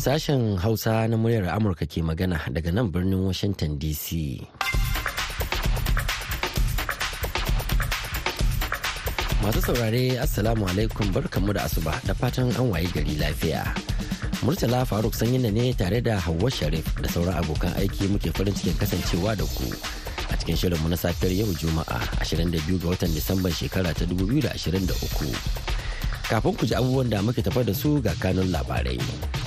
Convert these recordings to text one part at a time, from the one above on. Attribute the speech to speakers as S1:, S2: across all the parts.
S1: Sashen Hausa na muryar Amurka ke magana daga nan birnin Washington DC. Masu saurare Assalamu alaikum barkanmu da asuba da fatan an waye gari lafiya. Murtala Faruk sanyin ne tare da Hauwa Sharif da sauran abokan aiki muke farin cikin kasancewa da ku a cikin shirinmu na safiyar yau Juma'a 22 ga watan Disamban shekara ta 2023. kafin ku ji abubuwan da muke tafa da su ga kanun labarai.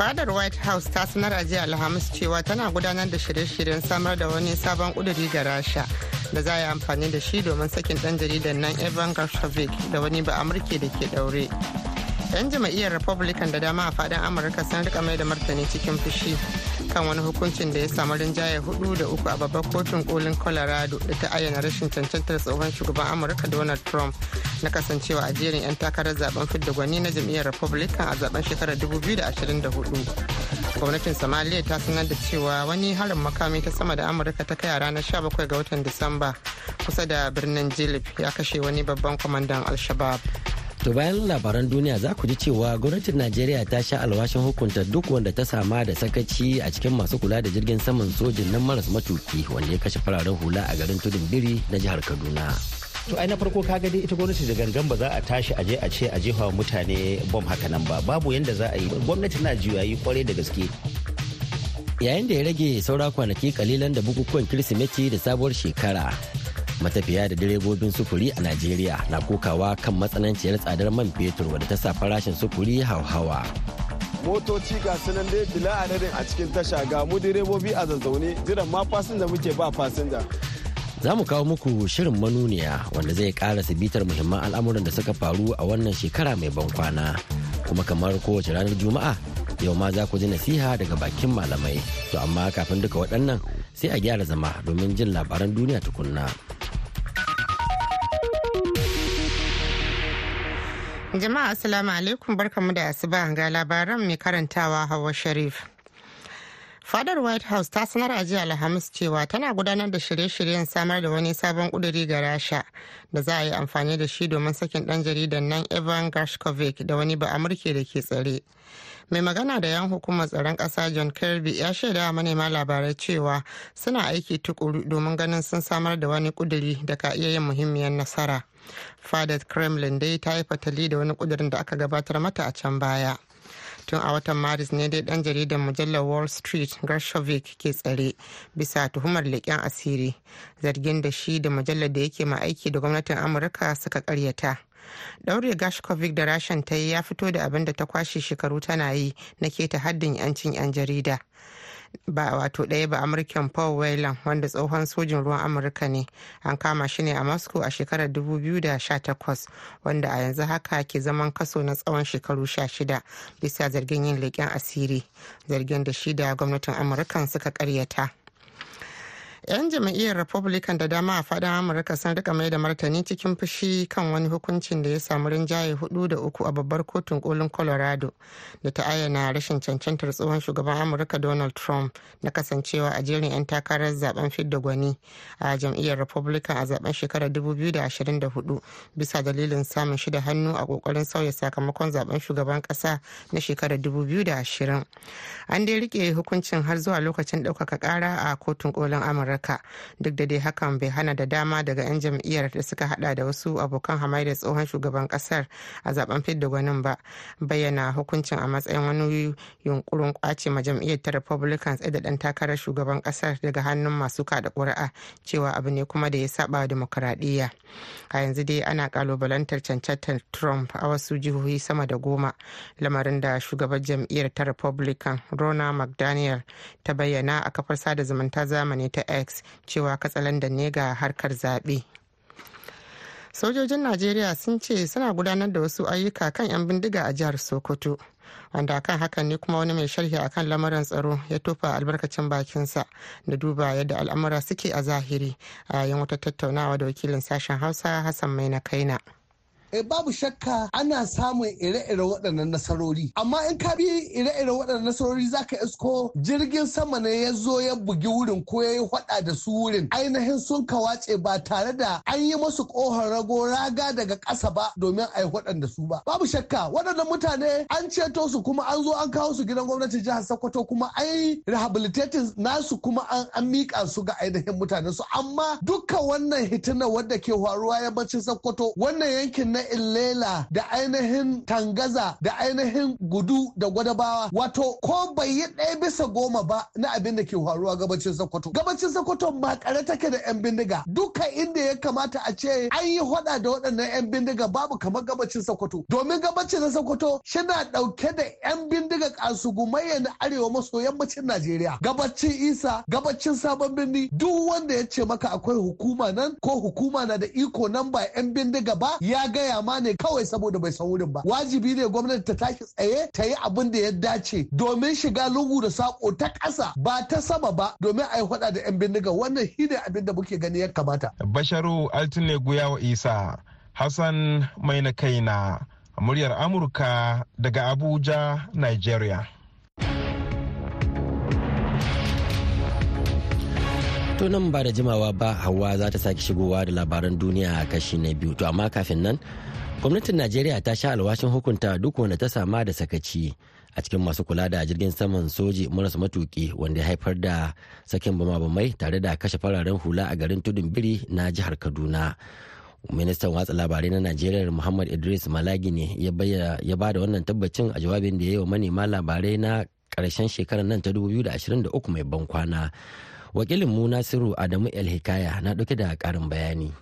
S2: Fadar white house ta sanar a jiya alhamis cewa tana gudanar da shirye-shiryen samar da wani sabon kuduri ga rasha da za a yi amfani da shi domin sakin dan jaridan nan evan gershovic da wani ba amurke da ke daure. Yan jam'iyyar republican da dama a faɗin amurka sun riƙa mai da martani cikin fushi kan wani hukuncin da ya samu rinjaye huɗu da uku a babbar kotun kolin colorado da ta ayyana rashin cancantar tsohon shugaban amurka donald trump na kasancewa a jerin 'yan takarar zaɓen fidda gwani na jam'iyyar republican a zaɓen shekarar 2024 gwamnatin somaliya ta sanar da cewa wani harin makami ta sama da amurka ta kai a ranar 17 ga watan disamba kusa da birnin jilib ya kashe wani babban kwamandan al-shabab.
S1: To bayan labaran duniya za ku ji cewa gwamnatin Najeriya ta sha alwashin hukunta duk wanda ta sama da sakaci a cikin masu kula da jirgin saman sojin nan maras matuki wanda ya kashe fararen hula a garin tudun biri na jihar Kaduna.
S3: to ai na farko kaga dai ita gwamnati da gangan ba za a tashi aje a ce a jefa mutane bom haka nan ba. Babu yanda za a yi. Gwamnati na juyayi ƙwarai da gaske.
S1: Yayin da ya rage saura kwanaki kalilan da bukukuwan Kirsimeti da sabuwar shekara matafiya da direbobin sufuri a najeriya na kokawa kan matsananciyar tsadar man fetur wadda ta sa farashin sufuri hauhawa.
S4: Motoci ga sunan dai bila adadin a cikin tasha ga mu direbobi a zazzaune jiran ma fasinja muke ba fasinja.
S1: Za mu kawo muku shirin manuniya wanda zai ƙara bitar muhimman al'amuran da suka faru a wannan shekara mai ban kwana. Kuma kamar kowace ranar juma'a yau ma za ku ji nasiha daga bakin malamai. To amma kafin duka waɗannan sai a gyara zama domin jin labaran duniya tukunna.
S2: Jama'a Assalamu alaikum barkamu da asuba ga labaran mai karantawa Hawa Sharif. Fadar White House ta sanar a jiya Alhamis cewa tana gudanar da shirye-shiryen samar da wani sabon kuduri ga Rasha da za a yi amfani da shi domin sakin dan jaridan nan Evan Gershkovich da wani ba Amurke da ke tsare. Mai magana da yan hukumar tsaron ƙasa John Kirby ya shaida manema labarai cewa suna aiki tukuru domin ganin sun samar da wani kuduri da ka iya yin muhimmiyar nasara. Fadar Kremlin dai ta yi fatali da wani kudurin da aka gabatar mata a can baya. tun a watan maris ne dai dan jaridar mujallar wall street gershovic ke tsare bisa tuhumar leƙen asiri zargin da shi da mujallar da yake ma aiki da gwamnatin amurka suka karyata daure gashkovic da rashan ta yi ya fito da abin da ta kwashe shekaru tana yi na keta haddin yancin 'yan jarida. Ba wato ɗaya ba amurken paul whelan wanda tsohon sojin ruwan amurka ne. An kama shi ne a moscow a shekarar 2018 wanda a yanzu haka ke zaman kaso na tsawon shekaru 16 bisa zargin yin leƙen asiri zargin da shi da gwamnatin amurkan suka karyata 'yan jam'iyyar republican da dama a faɗin amurka sun riƙa mai da martani cikin fushi kan wani hukuncin da ya samu rinjaye huɗu da uku a babbar kotun kolin colorado da ta ayyana rashin cancantar tsohon shugaban amurka donald trump na kasancewa a jerin 'yan takarar zaɓen fidda gwani a jam'iyyar republican a zaɓen shekarar 2024 bisa dalilin samun shida hannu a ƙoƙarin sauya sakamakon zaɓen shugaban kasa na shekarar 2020 an dai riƙe hukuncin har zuwa lokacin ɗaukaka ƙara a kotun kolin amurka. Amurka. Duk da dai hakan bai hana da dama daga 'yan jam'iyyar da suka hada da wasu abokan hamaida tsohon shugaban ƙasar a zaɓen fidda gwanin ba. Bayyana hukuncin a matsayin wani yunkurin ƙwace ma jam'iyyar ta republicans da dan takarar shugaban ƙasar daga hannun masu kada ƙuri'a cewa abu ne kuma da ya saba demokuraɗiyya a yanzu dai ana kalubalantar cancantar trump a wasu jihohi sama da goma lamarin da shugaban jam'iyyar ta republican rona mcdaniel ta bayyana a kafar sada zumunta zamani ta x cewa katsalandan ne ga harkar zaɓe. sojojin najeriya sun ce suna gudanar da wasu ayyuka kan 'yan bindiga a jihar sokoto wanda kan hakan ne kuma wani mai sharhi akan lamarin tsaro ya tofa albarkacin bakinsa da duba yadda al'amura suke a zahiri a yayin wata tattaunawa da wakilin sashen hausa hassan mai na kaina
S5: eh, babu shakka ana samun ire-ire waɗannan nasarori. Amma in ka bi ire-ire waɗannan nasarori zaka isko jirgin sama ne ya zo ya bugi wurin ko ya yi hwada da su wurin. Ainihin sun kawace ba tare da an yi masu kohon rago raga daga ƙasa ba domin a yi waɗanda su ba. Babu shakka waɗannan mutane an ceto su kuma an zo an kawo su gidan gwamnatin jihar sokoto kuma an yi rehabilitating nasu kuma an miƙa su ga ainihin mutanen su. Amma duka wannan hitina wadda ke faruwa yammacin sokoto wannan yankin na illela da ainihin tangaza da ainihin gudu da gwadabawa. Wato ko bai yi ɗaya bisa goma ba na abin da ke faruwa gabacin sokoto. Gabacin sokoto makare take da yan bindiga. Duka inda ya kamata a ce an yi hada da waɗannan yan bindiga babu kamar gabacin sokoto. Domin gabacin na sokoto shina ɗauke da yan bindiga kasugumai na arewa maso yammacin najeriya. Gabacin isa gabacin sabon birni duk wanda ya ce maka akwai hukuma nan ko hukuma na da iko nan ba yan bindiga ba ya gaya ma ne kawai saboda bai san wurin ba. Wajibi ne gwamnati ta tashi tsaye ta yi abin da ya dace domin shiga lungu da sako ta ƙasa ba ta sama ba domin a yi hada da yan bindiga. Wannan shi ne abin da muke gani ya kamata.
S6: Basharu altine guyawa isa hassan mai na kaina muryar amurka daga abuja nigeria.
S1: To nan ba da jimawa ba hawa za ta sake shigowa da labaran duniya a kashi na biyu. To amma kafin nan gwamnatin najeriya ta sha alwashin hukunta duk wanda ta sama da sakaci a cikin masu kula da jirgin saman soji marasa matuki wanda ya haifar da sakin bama-bamai tare da kashe fararen hula a garin tudun biri na jihar kaduna. Ministan watsa labarai na najeriya muhammad idris malagi ne ya ba da wannan tabbacin a jawabin da ya yi wa manema labarai na ƙarshen shekarar nan ta 2023 mai ban kwana. Wakilin mu nasiru adamu el hikaya na ɗauke da karin bayani.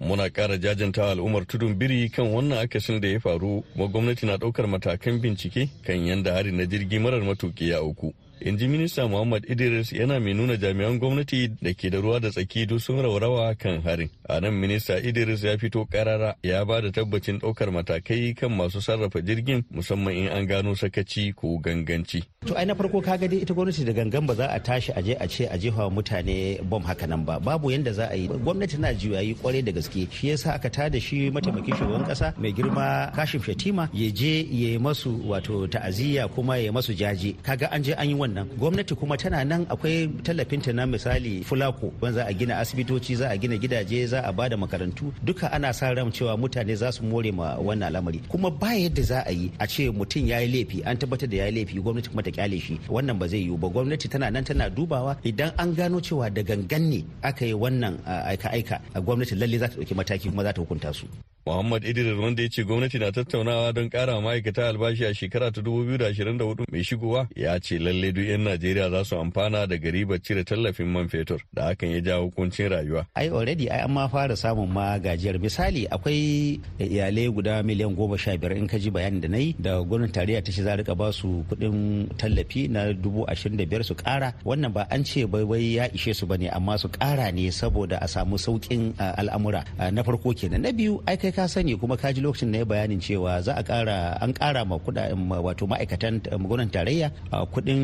S7: Muna ƙara jajanta al'ummar tudun biri kan wannan akasin da ya faru kuma gwamnati na ɗaukar matakan bincike kan yadda hari na jirgi marar matuƙi ya auku. In ji minista muhammad idris yana mai nuna jami'an gwamnati da ke da ruwa da tsaki duk sun raurawa kan harin. A nan minista idris ya fito karara ya ba da tabbacin ɗaukar matakai kan masu sarrafa jirgin musamman in an gano sakaci ko ganganci.
S3: To ai na farko kaga dai ita gwamnati da gangan ba za a tashi aje a ce a jefa mutane bom haka nan ba. Babu yanda za a yi. Gwamnati na juyayi ƙwarai da gaske. Shi yasa aka tada shi mataimakin shugaban kasa mai girma kashif shatima ya je ya yi masu wato ta'aziyya kuma ya masu jaje. Kaga an je an yi wannan. Gwamnati kuma tana nan akwai tallafinta na misali fulako wanda za a gina asibitoci za a gina gidaje za a ba da makarantu. Duka ana sa ran cewa mutane za su more ma wannan al'amari. Kuma ba yadda za a yi a ce mutum ya yi laifi an tabbatar da ya yi laifi gwamnati kuma ta ƙyale shi. Wannan ba zai yiwu ba. Gwamnati tana nan tana dubawa. Idan an gano cewa da gangan ne aka yi wannan aika-aika gwamnati lalle za ta ɗauki mataki kuma za ta hukunta su.
S7: Muhammad Idris wanda ya ce gwamnati na tattaunawa don kara ma'aikata albashi a shekara ta 2024 mai shigowa ya ce lalle duk 'yan Najeriya za su amfana da ribar cire tallafin man fetur da hakan ya jawo hukuncin rayuwa.
S3: Ai already ai an ma fara samun ma gajiyar. Misali akwai iyalai guda miliyan goma sha biyar in ka ji bayanin da na yi da gwamnatin tarayya ta ce za riƙa ba su kuɗin tallafi na dubu ashirin da biyar su ƙara. Wannan ba an ce bai wai ya ishe su ba ne amma su ƙara ne saboda a samu sauƙin al'amura. Na farko kenan. Na biyu ai kai ka sani kuma ka ji lokacin na ya bayanin cewa za a kara an kara ma kuɗaɗen wato ma'aikatan gwamnatin tarayya kuɗin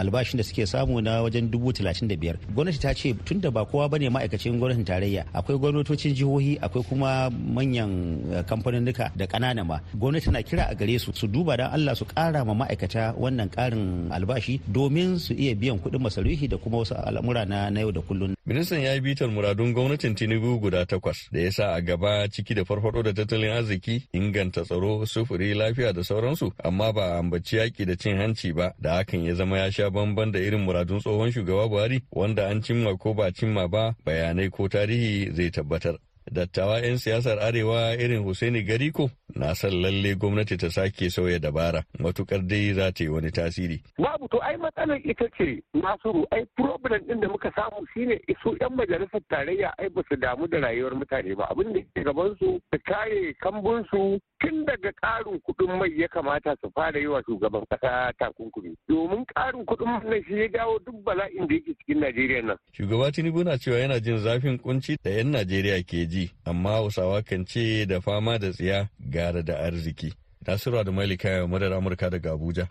S3: albashin da suke samu na wajen dubu talatin da biyar. Gwamnati ta ce tun da ba kowa ba ne ma'aikacin gwamnatin tarayya akwai gwamnatocin jihohi akwai kuma manyan kamfaninnika da ƙanana ma. Gwamnati na kira a gare su su duba dan Allah su kara ma ma'aikata wannan karin albashi domin su iya biyan kuɗin masarufi da kuma wasu al'amura na yau da kullum
S7: ministan ya yi bitar muradun gwamnatin tinubu guda takwas da ya sa a gaba ciki da farfado da tattalin arziki inganta tsaro sufuri lafiya da sauransu. Amma ba a ambaci yaƙi da cin hanci ba da hakan ya zama ya sha bamban da irin muradun tsohon shugaba buhari wanda an cimma ko ba cimma ba bayanai ko tarihi zai tabbatar. Dattawa 'yan siyasar arewa irin Hussaini Gariko na son lalle gwamnati ta sake sauya dabara matuƙar dai za ta yi wani tasiri.
S8: Babu to ai matsalar ita ce Nasiru ai problem din da muka samu shine su 'yan majalisar tarayya ai ba su damu da rayuwar mutane ba abin da ke gaban su su kare kambun su tun daga ƙarin kuɗin mai ya kamata su fara yi wa shugaban ƙasa takunkumi domin ƙarin kuɗin mai shi ya dawo duk bala'in da yake cikin Najeriya nan.
S7: Shugaba Tinubu na cewa yana jin zafin kunci da 'yan Najeriya ke ji amma Hausawa kan ce da fama da tsiya gara da arziki. Nasiru da Malika madar Amurka daga Abuja,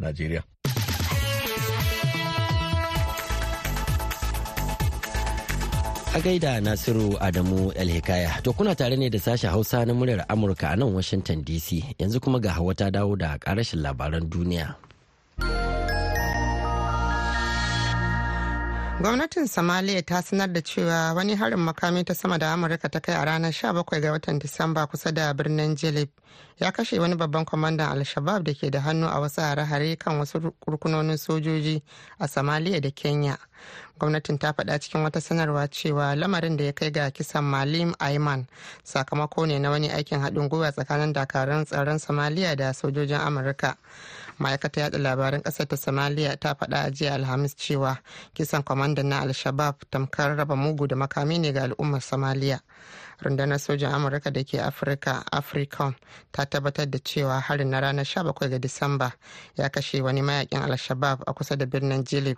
S7: Najeriya.
S1: A gaida Nasiru Adamu El-Hikaya. To kuna tare ne da sashen Hausa na muryar Amurka a nan Washington DC. Yanzu kuma ga hawa ta dawo da karashin labaran duniya.
S2: Gwamnatin somalia ta sanar da cewa wani harin makami ta sama da amurka ta kai a ranar 17 ga watan disamba kusa da birnin jilib ya kashe wani babban kwamandan al-shabab da ke da hannu a wasu hare-hare kan wasu rukunonin sojoji a somalia da kenya. Gwamnatin ta faɗa cikin wata sanarwa cewa lamarin da ya kai ga kisan malim aiman sakamako ne na wani aikin haɗin gwiwa tsakanin dakarun tsaron somalia da sojojin amurka. Ma'aikata yada labaran ƙasar ta somalia ta faɗa a jiya alhamis cewa kisan kwamandan na al-shabab tamkar raba mugu da makami ne ga al'ummar somalia. Rundunar sojan amurka da ke afirka africom ta tabbatar da cewa harin na ranar 17 ga disamba ya kashe wani mayakin al-shabab a kusa da birnin jilib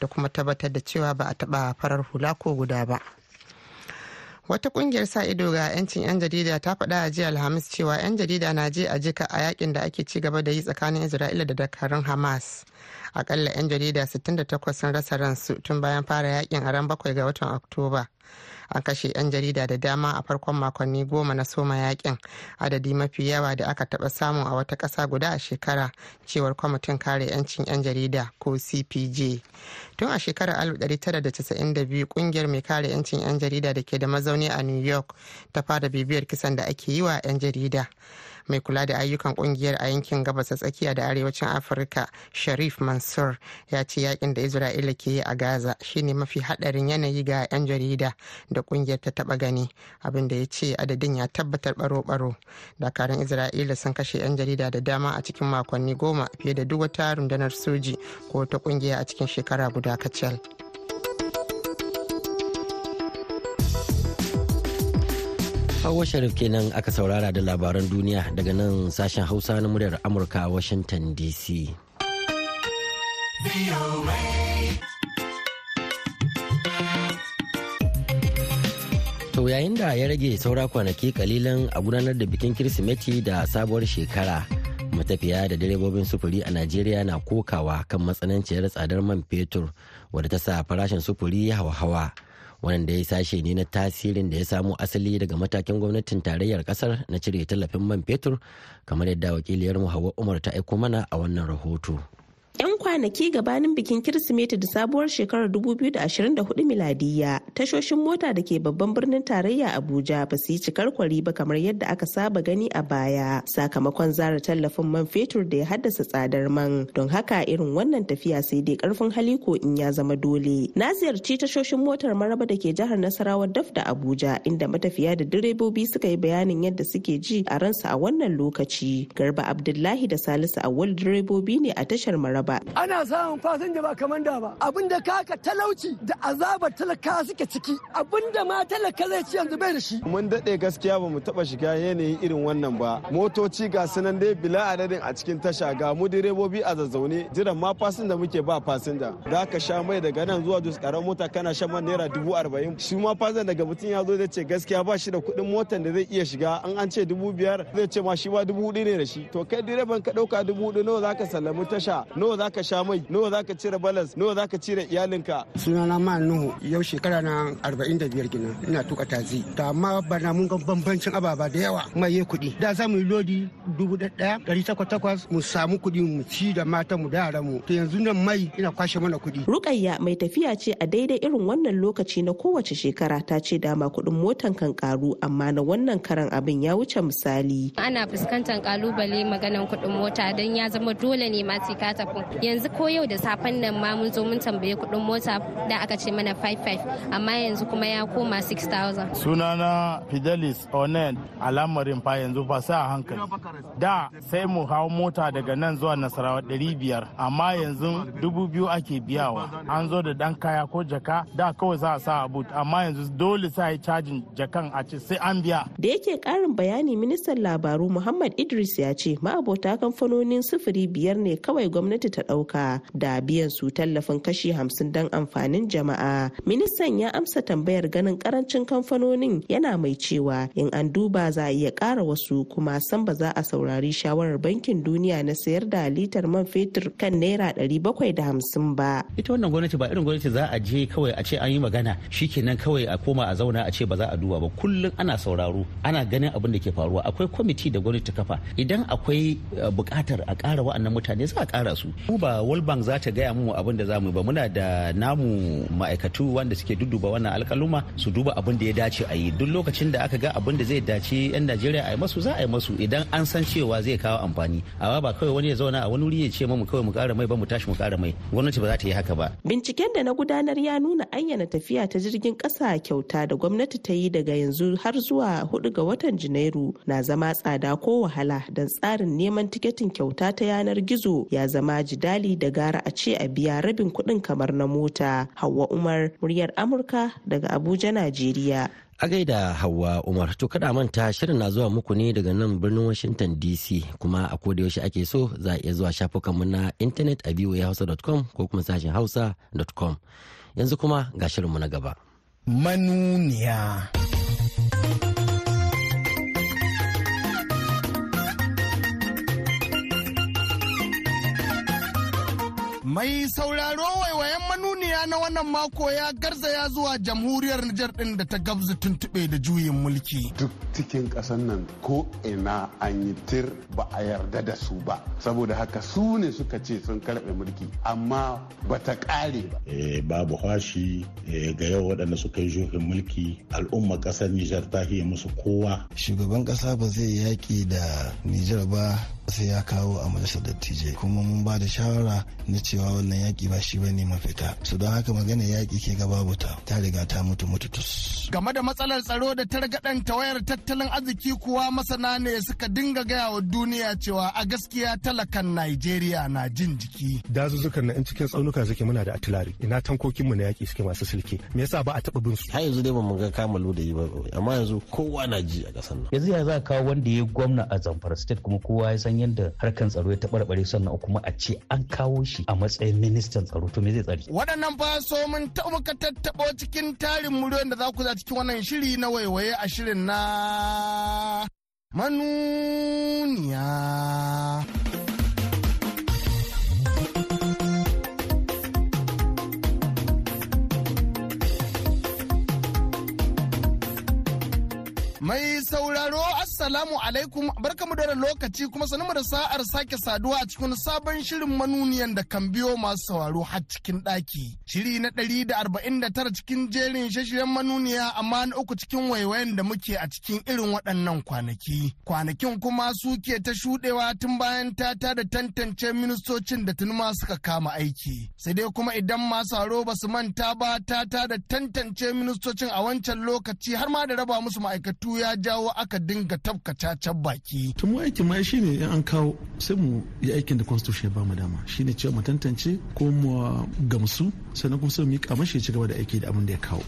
S2: da kuma tabbatar da cewa ba a taba farar hula ko guda ba. Wata ƙungiyar sa ido ga 'yancin 'yan jarida ta faɗa a jiya alhamis cewa 'yan jarida na je a jika a yaƙin da ake ci gaba da yi tsakanin isra'ila da dakarun hamas. Akalla 'yan jarida 68 sun rasa ransu tun bayan fara yaƙin a ran bakwai ga watan oktoba. An kashe 'yan jarida da dama a farkon makonni goma na soma yaƙin adadi mafi yawa da aka taba samu a wata ƙasa guda a shekara cewar kwamitin kare 'yancin 'yan jarida ko cpj tun a shekarar 1992 ƙungiyar mai kare 'yancin 'yan jarida da ke da mazauni a new york ta fara bibiyar kisan da ake yi wa 'yan jarida. Mai kula da ayyukan ƙungiyar a yankin gabas tsakiya da arewacin afirka sharif mansur ya ce yaƙin da isra'ila ke yi a gaza shine mafi hadarin yanayi ga 'yan jarida da ƙungiyar ta taba gani abin da ya ce adadin ya tabbatar baro-baro dakarun isra'ila sun kashe 'yan jarida da dama a cikin makonni goma fiye da duk wata rundunar soji ko ta ƙungiya a cikin shekara guda kacal.
S1: Hawa Sharif kenan aka saurara da labaran duniya daga nan sashen Hausa na muryar Amurka Washington DC. To yayin da ya rage saura kwanaki kalilan a gudanar da bikin Kirsimeti da sabuwar shekara. matafiya da direbobin sufuri a Najeriya na kokawa kan matsananciyar tsadar man fetur wadda ta sa farashin sufuri ya hawa-hawa. Wannan da ya sashe ne na tasirin da ya samo asali daga matakin gwamnatin tarayyar ƙasar na cire tallafin man fetur kamar yadda wakiliyar hawa umar ta aiko mana a wannan rahoto.
S9: 'Yan kwanaki gabanin bikin Kirsimeti da sabuwar shekarar 2024 miladiya, tashoshin mota da ke babban birnin tarayya Abuja ba su yi cikar kwari ba kamar yadda aka saba gani a baya, sakamakon zara tallafin man fetur da ya haddasa tsadar man. Don haka irin wannan tafiya sai dai ƙarfin hali ko in ya zama dole. Na ziyarci tashoshin motar maraba da ke jihar Nasarawa daf da Abuja, inda matafiya da direbobi suka yi bayanin yadda suke ji a ransa a wannan lokaci. Garba Abdullahi da Salisu Awal direbobi ne a tashar maraba. Ba.
S10: Ana samun fasinja ba kamar da ba. Abin da kaka talauci da azabar talaka suke ciki. Abin da ma talaka zai ci yanzu bai da shi.
S4: Mun daɗe gaskiya ba mu taɓa shiga yanayin irin wannan ba. Motoci ga sunan dai bila adadin a cikin tasha ga mu direbobi a zazzaune jiran ma fasinja muke ba fasinja. Da ka sha mai daga nan zuwa dus karan mota kana shan man naira dubu arba'in. Shi ma fasinja daga mutum ya zo zai ce gaskiya ba shi da kuɗin motan da zai iya shiga an an ce dubu biyar zai ce ma shi ba dubu huɗu ne da shi. To kai direban ka ɗauka dubu huɗu nawa za ka sallami tasha nawa za ka sha mai nawa za ka cire balas nawa za ka cire iyalinka.
S11: sunana ma nuhu yau shekara na arba'in da biyar gina ina tuka tazi ta amma bana mun ga bambancin ababa da yawa mai ya kuɗi da za mu yi lodi dubu ɗaya ɗari takwas takwas mu samu kuɗi mu ci da mata mu da yaran mu to yanzu nan mai ina kwashe mana kuɗi.
S9: Rukayya mai tafiya ce a daidai irin wannan lokaci na kowace shekara ta ce dama kuɗin motan kan karu amma na wannan karan abin ya wuce misali.
S12: Ana fuskantar ƙalubale maganan kuɗin mota don ya zama dole ne ma sai ka tafi. Yanzu ko yau da safen nan ma mun zo mun tambaye kuɗin mota da aka ce mana 55 amma yanzu kuma ya koma 6000.
S13: Sunana Fidelis Onen al'amarin fa yanzu fa sa hankali. Da sai mu hau mota daga nan zuwa Nasarawa 500 amma yanzu dubu biyu ake biyawa. An zo da ɗan kaya ko jaka da kawai za a sa a but amma yanzu dole sa yi cajin jakan a ce sai an biya.
S9: Da yake ƙarin bayani ministan labaru Muhammad Idris ya ce ma'abota kamfanonin sufuri biyar ne kawai gwamnati ta ɗauka da biyan su tallafin kashi hamsin don amfanin jama'a. Ministan ya amsa tambayar ganin ƙarancin kamfanonin yana mai cewa in an duba za a iya ƙara wasu kuma san ba za a saurari shawarar bankin duniya na sayar da litar man fetur kan naira ɗari bakwai da hamsin ba.
S3: Ita wannan gwamnati ba irin gwamnati za a je kawai a ce an yi magana shikenan kawai a koma a zauna a ce ba za a duba ba. Kullum ana sauraro ana ganin abin da ke faruwa. Akwai kwamiti da gwamnati ta kafa. Idan akwai buƙatar a ƙara wa'annan mutane za a ƙara su. Ba world bank za ta gaya mu abin da za mu ba. Muna da namu ma'aikatu wanda suke dudduba wannan alƙaluma su duba abin da ya dace a yi. Duk lokacin da aka ga abin da zai dace 'yan najeriya a yi masu za a yi masu. Idan an san cewa zai kawo amfani. Amma ba kawai wani ya zauna a wani wuri ya ce mu kawai mu ƙara mai ba mu tashi mu ƙara mai. Gwamnati ba za ta yi haka ba.
S9: Binciken da na gudanar ya nuna ayyana tafiya ta jirgin ƙasa kyauta da gwamnati ta yi daga yanzu har zuwa huɗu ga watan janairu na zama tsada ko wahala don tsarin neman tiketin kyauta ta yanar gizo ya zama jidali da gara a ce a biya rabin kuɗin kamar na mota. Hawa umar muryar amurka daga abuja najeriya.
S1: A gaida hawa umar to kada manta shirin na zuwa muku ne daga nan birnin washington dc kuma a koda yaushe ake so za a iya zuwa shafukanmu na intanet a voahausa.com ko kuma sashen hausa.com yanzu kuma ga shirinmu na gaba.
S14: Manuniya. Mai sauraro waiwayen manuniya na wannan mako ya garzaya zuwa jamhuriyar Nijar ɗin da ta gabza tuntuɓe da juyin mulki.
S15: Duk cikin ƙasar nan ko ina an yi tir ba a yarda da su ba. Saboda haka su ne suka ce sun karɓe mulki amma ba ta ƙare ba.
S16: E, babu hashi e, ga yau waɗanda suka yi juyin mulki al'umma ƙasar Nijar ta hiye musu kowa.
S17: Shugaban ƙasa ba zai yaƙi da Nijar ba sai ya kawo a majalisar dattijai kuma mun ba da shawara na cewa wannan yaƙi ba shi ba ne mafita su don haka magana yaƙi ke ga babu ta ta riga ta mutu mututus.
S14: game da matsalar tsaro da targaɗan tawayar tattalin arziki kuwa masana ne suka dinga gaya wa duniya cewa a gaskiya talakan najeriya na jin jiki.
S18: dazuzzukan na in cikin tsaunuka suke muna da atilari ina tankokin mu na yaƙi suke masu silke me yasa ba a taɓa bin su.
S19: har yanzu dai ba mu ga kamalu da yi ba amma yanzu kowa na ji a ƙasar nan.
S20: yanzu ya za kawo wanda ya gwamna a zamfara state kuma kowa ya san yadda harkan tsaro ya taɓarɓare sannan kuma a ce an kawo shi a matsayin ministan tsaro to me zai tsari.
S14: Waɗannan fa so mun muka tattaɓo cikin tarin muryoyin da za ku za cikin wannan shiri na waiwaye a shirin na manuniya. Mai sauraro Assalamu alaikum barkamu da lokaci kuma sanin da sa'ar sake saduwa a cikin sabon shirin manuniyan da kan biyo masu sauraro har cikin ɗaki. Shiri na ɗari da arba'in da tara cikin jerin shashiren manuniya amma na uku cikin waiwayen da muke a cikin irin waɗannan kwanaki. Kwanakin kuma suke ta shuɗewa tun bayan ta da tantance ministocin da tuni ma suka kama aiki. Sai dai kuma idan masu sauraro ba su manta ba ta da tantance ministocin a wancan lokaci har ma da raba musu ma'aikatu ya jawo aka dinga tafka cacan baki.
S21: Tun aikin ma shi ne in an kawo sai mu yi aikin da constitution ya ba mu dama shi ne cewa mu tantance ko mu gamsu sannan kuma sai mu yi kamashi ya ci gaba da aiki da abin da ya kawo.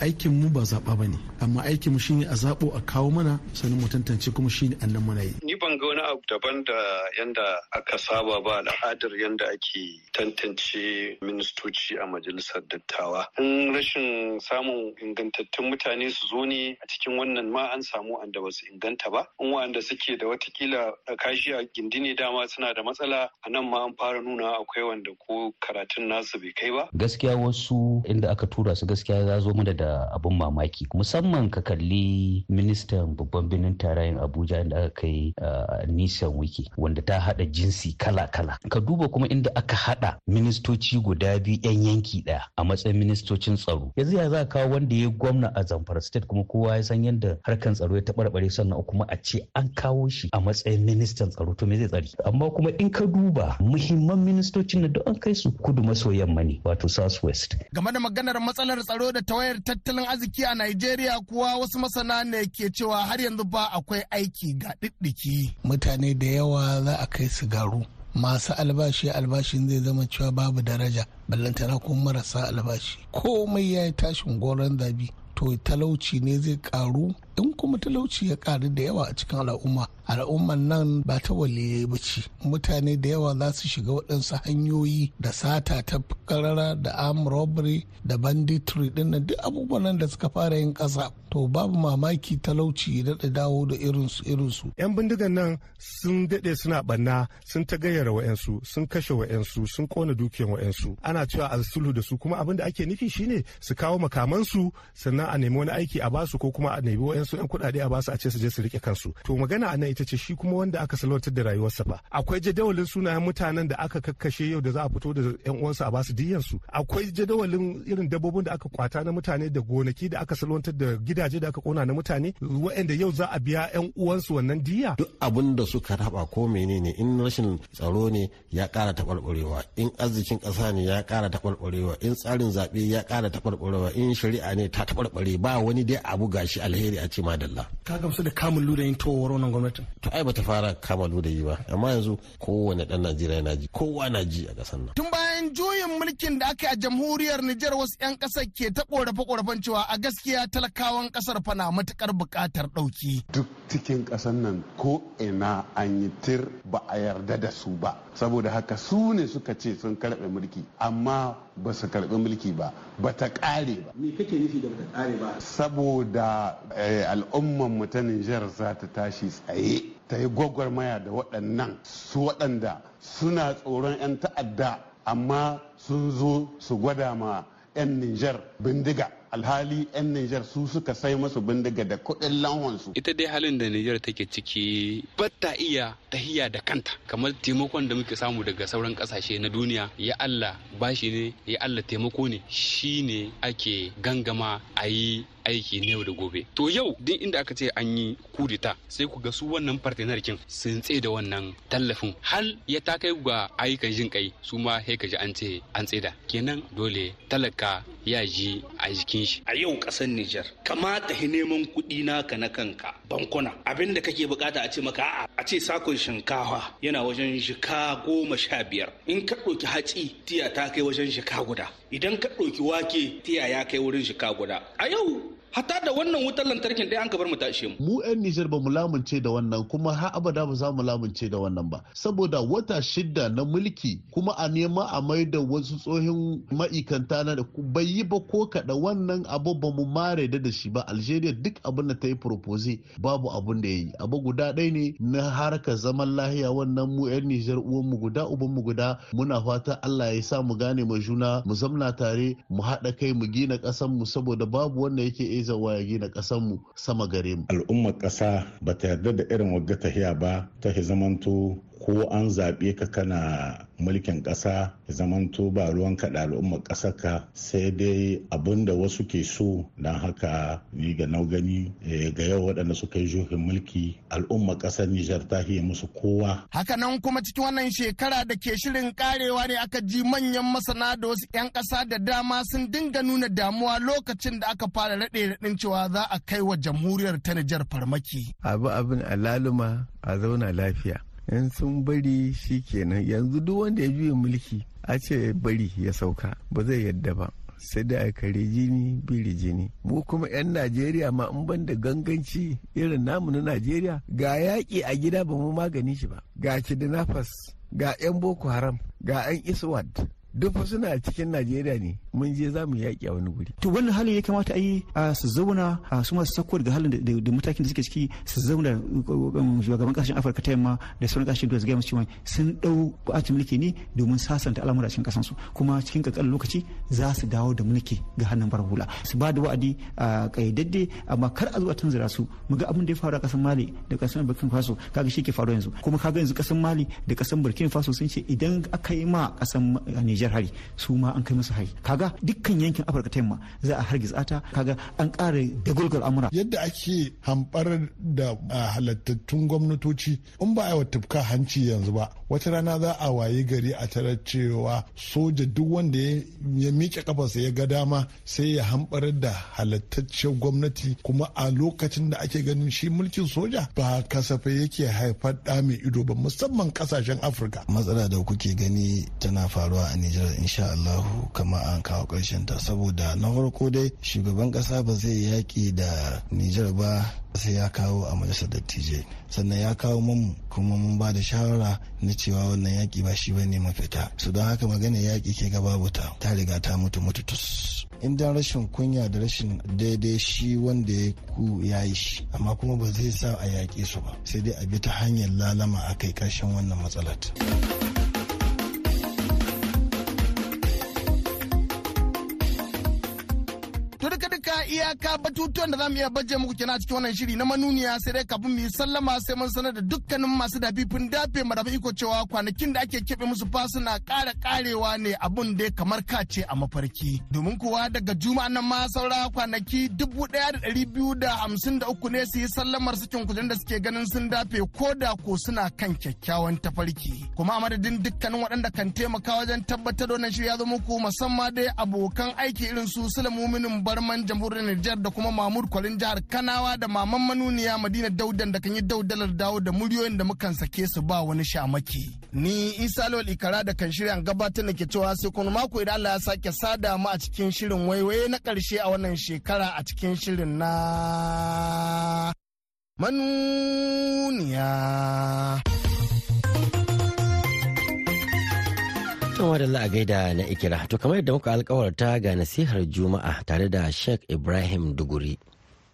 S21: Aikin mu ba zaɓa ba ne amma aikin mu shine a zaɓo a kawo mana sannan mu tantance kuma shine annan muna yi.
S22: Ni ban ga wani abu daban da yanda aka saba ba al'adar yanda ake tantance ministoci a majalisar dattawa. In rashin samun ingantattun mutane su zo ne a cikin wannan ma an samu wanda ba su inganta ba. In wanda suke da wataƙila kashi a gindi ne dama suna da matsala a nan ma an fara nuna akwai wanda ko karatun nasu bai kai ba.
S20: Gaskiya wasu inda aka tura su gaskiya ya zo mana da abin mamaki. Musamman ka kalli ministan babban birnin tarayyar abuja inda aka kai nisan wiki wanda ta hada jinsi kala-kala. Ka duba kuma inda aka hada ministoci guda biyu yan yanki ɗaya a matsayin ministocin tsaro. Yanzu ya za kawo wanda ya gwamna a zamfara state kuma kowa ya san yadda harkan tsaro ya taɓarɓare sannan kuma a ce an kawo shi a matsayin ministan tsaro to me zai tsari? Amma kuma in ka duba muhimman ministocin na an kai su kudu maso yamma ne wato south west
S14: game da maganar matsalar tsaro da tawayar tattalin arziki a Najeriya kuwa wasu masana ne ke cewa har yanzu ba akwai aiki ga ɗiɗɗiki
S5: mutane da yawa za a kai su garu. Masu albashi albashin zai zama cewa babu daraja. Ballantana kuma marasa albashi. Komai ya yi tashin goron zabi. To talauci ne zai karu
S14: in kuma talauci ya karu da yawa a cikin al'umma. Al'umman nan ba ta waliye ba ce. Mutane da yawa za su shiga waɗansu hanyoyi da sata ta karara da arm robbery da banditry ɗin nan duk abubuwan da suka fara yin ƙasa. To babu mamaki talauci ya daɗa dawo da irinsu irinsu.
S18: Yan bindigan nan sun daɗe suna ɓanna sun ta gayyara wa'yansu sun kashe wa'yansu sun kona dukiyan wa'yansu. Ana cewa a sulhu da su kuma abin da ake nufi shine su kawo makamansu sannan a nemi wani aiki a ba su ko kuma a nemi wa'yansu yan kuɗaɗe a ba su a ce su je su riƙe kansu. To magana a nan ita ce shi kuma wanda aka salwantar da rayuwarsa ba akwai jadawalin sunayen mutanen da aka kakkashe yau da za a fito da yan uwansu a ba su diyansu. Akwai jadawalin irin dabbobin da aka kwata na mutane da gonaki da aka salwantar da gidaje da aka kona na mutane waɗanda yau za a biya yan uwansu wannan diya.
S19: Duk abin da suka taba ko menene in rashin tsaro ne ya ƙara taɓarɓarewa in arzikin ƙasa ne ya ƙara taɓarɓarewa in tsarin zaɓe ya ƙara taɓarɓarewa in shari'a ne ta taɓarɓare ba wani dai abu gashi alheri a ce madalla
S14: ka gamsu da kamun ludayin towar wannan gwamnatin
S19: to ai bata fara kama ludayi ba amma yanzu kowane ɗan najeriya na ji kowa na ji a ƙasar nan
S14: tun bayan juyin mulkin da aka yi a jamhuriyar Nijar wasu 'yan ƙasar ke ta ƙorafe-ƙorafen cewa a gaskiya talakawan ƙasar fa na matuƙar buƙatar ɗauki.
S15: Duk cikin ƙasar nan ko ina an yi tir ba a yarda da su ba. Saboda haka su ne suka ce sun karɓe mulki amma ba su karɓi mulki ba ba ta ƙare ba.
S23: Me kake nufi da ba ta ƙare ba?
S15: Saboda al'umman mu ta Nijar za ta tashi tsaye ta yi gwagwarmaya da waɗannan su waɗanda suna tsoron 'yan ta'adda amma sun zo su gwada ma 'yan Nijar bindiga alhali 'yan Nijar su suka sai masu bindiga da kuɗin lanwansu.
S24: Ita dai halin da Nijar take ciki bata iya tahiya da kanta kamar taimakon da muke samu daga sauran ƙasashe na duniya ya Allah bashi ne ya Allah taimako ne shi ne ake gangama a yi aiki ne yau da gobe. To yau duk inda aka ce an yi kudita sai ku ga su wannan partenarkin sun tsaye da wannan tallafin. Hal ya ta kai ga ayyukan jin kai su ma sai ka ji an ce an kenan dole talaka ya ji a jikin shi.
S23: A yau ƙasar Nijar kamata hi neman kuɗi naka na kanka bankuna. Abin da kake buƙata a ce maka a ce saƙon shinkafa yana wajen shika goma sha biyar. In ka ɗauki hatsi tiya ta kai wajen shika guda. Idan ka ɗauki wake tiya ya kai wurin shika guda a yau hatta da wannan wutar lantarkin dai an ka bar mu ta ishe mu.
S25: Mu 'yan Nijar ba mu lamunce da wannan kuma har abada ba za mu lamunce da wannan ba. Saboda wata shida na mulki kuma a nema a mai da wasu tsohin ma'ikanta na da bai yi ba ko kaɗa wannan abu ba mu mare da shi ba. Algeria duk abin da ta yi propose babu abun da ya yi. Abu guda ɗaya ne na harkar zaman lahiya wannan mu 'yan Nijar uwan mu guda uban mu guda muna fata Allah ya sa mu gane ma juna mu zamna tare mu haɗa kai mu gina ƙasar mu saboda babu wanda yake zawa ya gina mu sama gare mu.
S16: Al'ummar ƙasa ba ta yarda da irin wagga tahiya ba ta zamanto ko an zaɓe ka kana mulkin ƙasa zamanto ba ruwan kaɗa al'ummar ƙasar ka sai dai abin da wasu ke so don haka ni ga nau gani ga yau waɗanda suka yi juhin mulki al'ummar ƙasar Nijar ta hiye musu kowa.
S14: Hakanan kuma cikin wannan shekara da ke shirin karewa ne aka ji manyan masana da wasu 'yan ƙasa da dama sun dinga nuna damuwa lokacin da aka fara raɗe raɗin cewa za a kai wa jamhuriyar ta Nijar farmaki.
S26: Abu abin alaluma a zauna lafiya. In sun bari shi kenan yanzu duk wanda ya juya mulki a ce bari ya sauka ba zai yadda ba. Sai da kare jini biri jini. Mu kuma 'yan najeriya ma in ban da ganganci irin namu na najeriya ga yaƙi a gida ba mu magani shi ba. Ga kidnappers ga 'yan boko haram ga 'yan iswad. Duk suna cikin najeriya ne. Mun je za mu yaƙi a wani guri.
S27: To wannan halin ya kamata a yi su zauna su masu sako daga halin da matakin da suke ciki su zauna shugaban ƙasashen afirka ta yamma da sauran ƙasashen da su gaya musu cewa sun ɗau ba'atin mulki ne domin sasanta al'amura cikin kasansu kuma cikin kankanin lokaci za su dawo da mulki ga hannun bar hula. Su ba da wa'adi a kayyadadde amma kar a zo a tunzura su. Mu ga abin da ya faru a ƙasar mali da ƙasar burkina faso kaga shi ke faru yanzu. Kuma kaga yanzu ƙasar mali da ƙasar burkina faso sun ce idan aka yi ma ƙasar nijar hari su ma an kai musu hari. Kaga dukkan yankin afirka ta yamma za a hargitsa ta. Kaga an ƙara dagulgar amura.
S14: Yadda ake hamɓar da halattattun gwamnatoci in ba a yi tufka hanci yanzu ba wata rana za a waye gari a tarar cewa soja duk wanda ya miƙe kafarsa ya ga dama sai ya hamɓar da halattaccen gwamnati. Kuma a lokacin da ake ganin shi mulkin soja ba kasafai yake haifar da mai ido ba musamman ƙasashen afirka.
S17: Matsala da kuke gani tana faruwa a nijar insha allahu kama an kawo ƙarshen ta. Saboda na farko dai shugaban ƙasa ba zai yaƙi da nijar ba sai ya kawo a majalisar dattijai. Sannan ya kawo mun kuma mun ba da shawara na cewa wannan yaƙi ba shi ba ne mafita. Su don haka magana yaƙi ke gaba ta. Ta riga ta mutu mututus in rashin kunya da rashin daidai shi wanda ya ku ya yi shi. Amma kuma ba zai sa a yaƙe su ba. Sai dai a bi ta hanyar lalama a kai ƙarshen wannan matsalar.
S14: Batutuwan da za mu iya baje muku kenan a cikin wannan shiri na manuniya sai dai kafin mu yi sallama sai mun sanar da dukkanin masu dafifin dafe madafa iko cewa kwanakin da ake keɓe musu fa suna ƙara ƙarewa ne abun da kamar kace a mafarki. Domin kuwa daga juma'a nan ma saura kwanaki dubu ɗaya da ɗari biyu da hamsin da uku ne su yi sallamar cikin kujen da suke ganin sun dafe ko da ko suna kan kyakkyawan tafarki. Kuma a madadin dukkanin waɗanda kan taimaka wajen tabbatar da wannan shiri ya zo muku musamman dai abokan aiki irin su Sulaimu Minin Barman jamhuriyar Nijar da kuma Mahmud Kwalin jihar Kanawa da Maman Manuniya Madina Daudan da kan yi daudalar dawo da muryoyin da mukan sake su ba wani shamaki. Ni Isa Lawal Ikara da kan shirya gabatar da ke cewa sai kuma mako idan Allah ya sake sada mu a cikin shirin waiwaye na ƙarshe a wannan shekara a cikin shirin na manuniya.
S1: Tun wadda a gaida na ikira, to kamar yadda muka alkawarta ga nasihar Juma'a tare da Sheikh Ibrahim Duguri.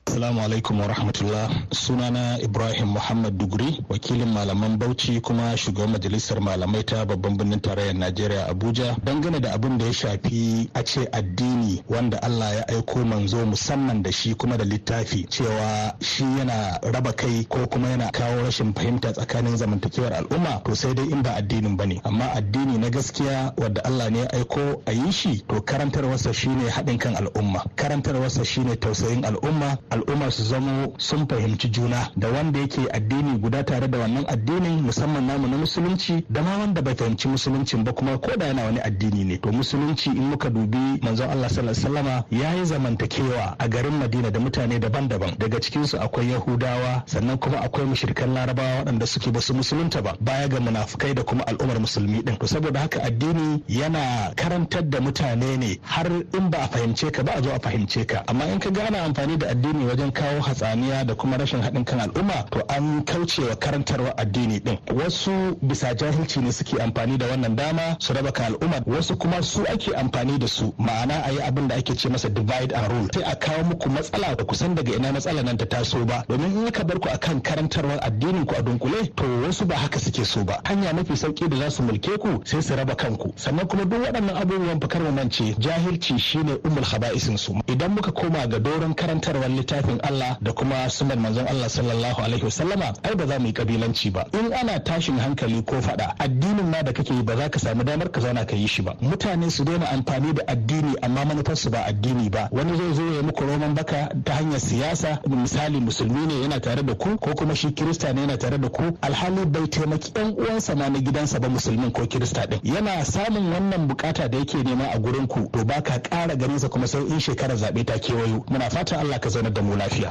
S28: Assalamu alaikum wa rahmatullah. Sunana Ibrahim Muhammad Duguri wakilin malaman Bauchi kuma shugaban majalisar malamai ta babban birnin tarayyar Najeriya Abuja. Dangane da abin da ya shafi a ce addini wanda Allah ya aiko manzo musamman da shi kuma da littafi cewa shi yana raba kai ko kuma yana kawo rashin fahimta tsakanin zamantakewar al'umma to sai dai in ba addinin ba ne. Amma addini na gaskiya wadda Allah ne ya aiko a yi shi to karantarwarsa shine haɗin kan al'umma. Karantarwarsa shine tausayin al'umma. Al'umma su zamo sun fahimci juna da wanda yake addini guda tare da wannan addinin musamman namu na musulunci da ma wanda bai fahimci musuluncin ba kuma ko da yana wani addini ne. To musulunci in muka dubi manzon Allah sallallahu alaihi wasallama yayi zamantakewa a garin Madina da mutane daban-daban. Daga cikin su akwai Yahudawa sannan kuma akwai mushrikan Larabawa waɗanda suke ba su musulunta ba baya ga munafukai da kuma al'ummar musulmi din. To saboda haka addini yana karantar da mutane ne har in ba a fahimce ka ba a zo a fahimce ka. Amma in ka gane amfani da addini wajen kawo hatsaniya da kuma rashin haɗin kan al'umma to an kaucewa karantarwa addini din wasu bisa jahilci ne suke amfani da wannan dama su raba kan al'umma wasu kuma su ake amfani da su ma'ana a yi abin da ake ce masa divide and rule. Sai a kawo muku matsala da kusan daga ina matsala nan ta taso ba. Domin in ka bar ku akan karantarwar addinin ku a dunkule to wasu ba haka suke so ba. Hanya mafi sauƙi da za su mulke ku sai su raba kanku. Sannan kuma duk waɗannan abubuwan fakar mu mance jahilci shine ummul khaba'isin su idan muka koma ga doron karantarwar littafin Allah da kuma sunan manzon Allah sallallahu alaihi wasallama ai ba za mu yi kabilanci ba. In ana tashin hankali ko fada addinin ma da kake yi ba za ka samu damar ka zauna ka yi shi ba. Mutane su daina amfani da addini amma manufarsu ba addini ba. Wani zai zo ya muku roman baka ta hanyar siyasa misali musulmi ne yana tare da ku ko kuma shi kirista ne yana tare da ku alhali bai taimaki yan uwansa ma na gidansa ba musulmin ko kirista din yana samun wannan buƙata da yake nema a gurin ku to baka kara ganin sa kuma sai in shekarar zaɓe ta kewayo. Muna fatan Allah ka zaunar da mu lafiya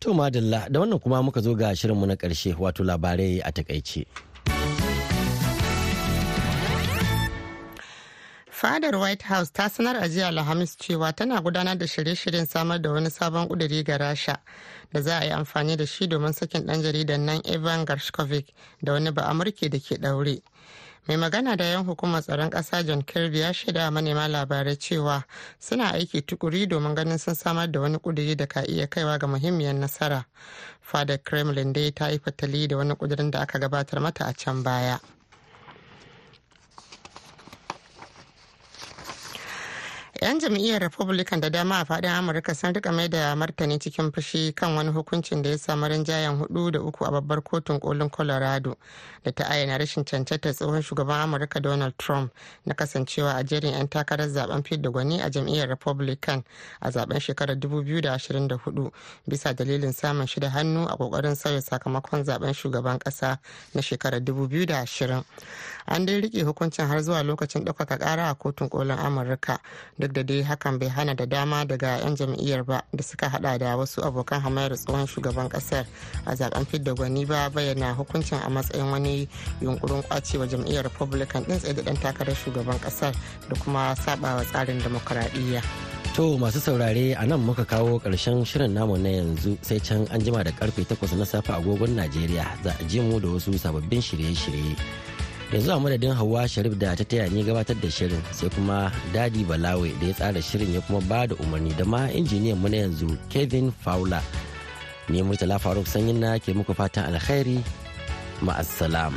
S1: To madalla da wannan kuma muka zo ga shirinmu na ƙarshe wato labarai a taƙaice.
S2: fadar white house ta sanar a jiya alhamis cewa tana gudanar da shirye-shiryen samar da wani sabon kuduri ga rasha da za a yi amfani da shi domin sakin dan jaridan nan evan gershkovich da wani ba amurke da ke daure mai magana da yan hukumar tsaron ƙasa john kirby ya shaida manema labarai cewa suna aiki tukuri domin ganin sun samar da wani kuduri da ka iya kaiwa ga muhimmiyar nasara. Fadar kremlin dai ta yi fatali da wani kudurin da aka gabatar mata a can baya. 'Yan jam'iyyar republican da dama a faɗin amurka sun riƙa mai da martani cikin fushi kan wani hukuncin da ya samu rinjayen huɗu da uku a babbar kotun kolin colorado da ta ayyana rashin cancantar tsohon shugaban amurka donald trump na kasancewa a jerin 'yan takarar zaɓen fidda gwani a jam'iyyar republican a zaɓen shekarar 2024 bisa dalilin samun shida hannu a ƙoƙarin sauya sakamakon zaɓen shugaban kasa na shekarar 2020 an dai riƙe hukuncin har zuwa lokacin ɗaukaka ƙara a kotun kolin amurka. Duk da dai hakan bai hana da dama daga 'yan jam'iyyar ba da suka hada da wasu abokan hamayar tsohon shugaban ƙasar a zaɓen fidda gwani ba bayyana hukuncin a matsayin wani yunkurin kwacewa jam'iyyar republican din tsaye da dan takarar shugaban ƙasar da kuma sabawa tsarin demokuraɗiyya.
S1: To masu saurare a nan muka kawo ƙarshen shirin namu na yanzu sai can an jima da ƙarfe 8 na safe agogon Najeriya za a ji mu da wasu sababbin shirye-shirye. Yanzu a madadin Hauwa Sharif da ta taya ni gabatar da shirin sai kuma Dadi Balawe da ya tsara shirin ya kuma ba da umarni da ma injiniyan mu na yanzu Kevin Fowler. Ni Murtala Faruk Sanyin na ke muku fatan alkhairi ma'assalam.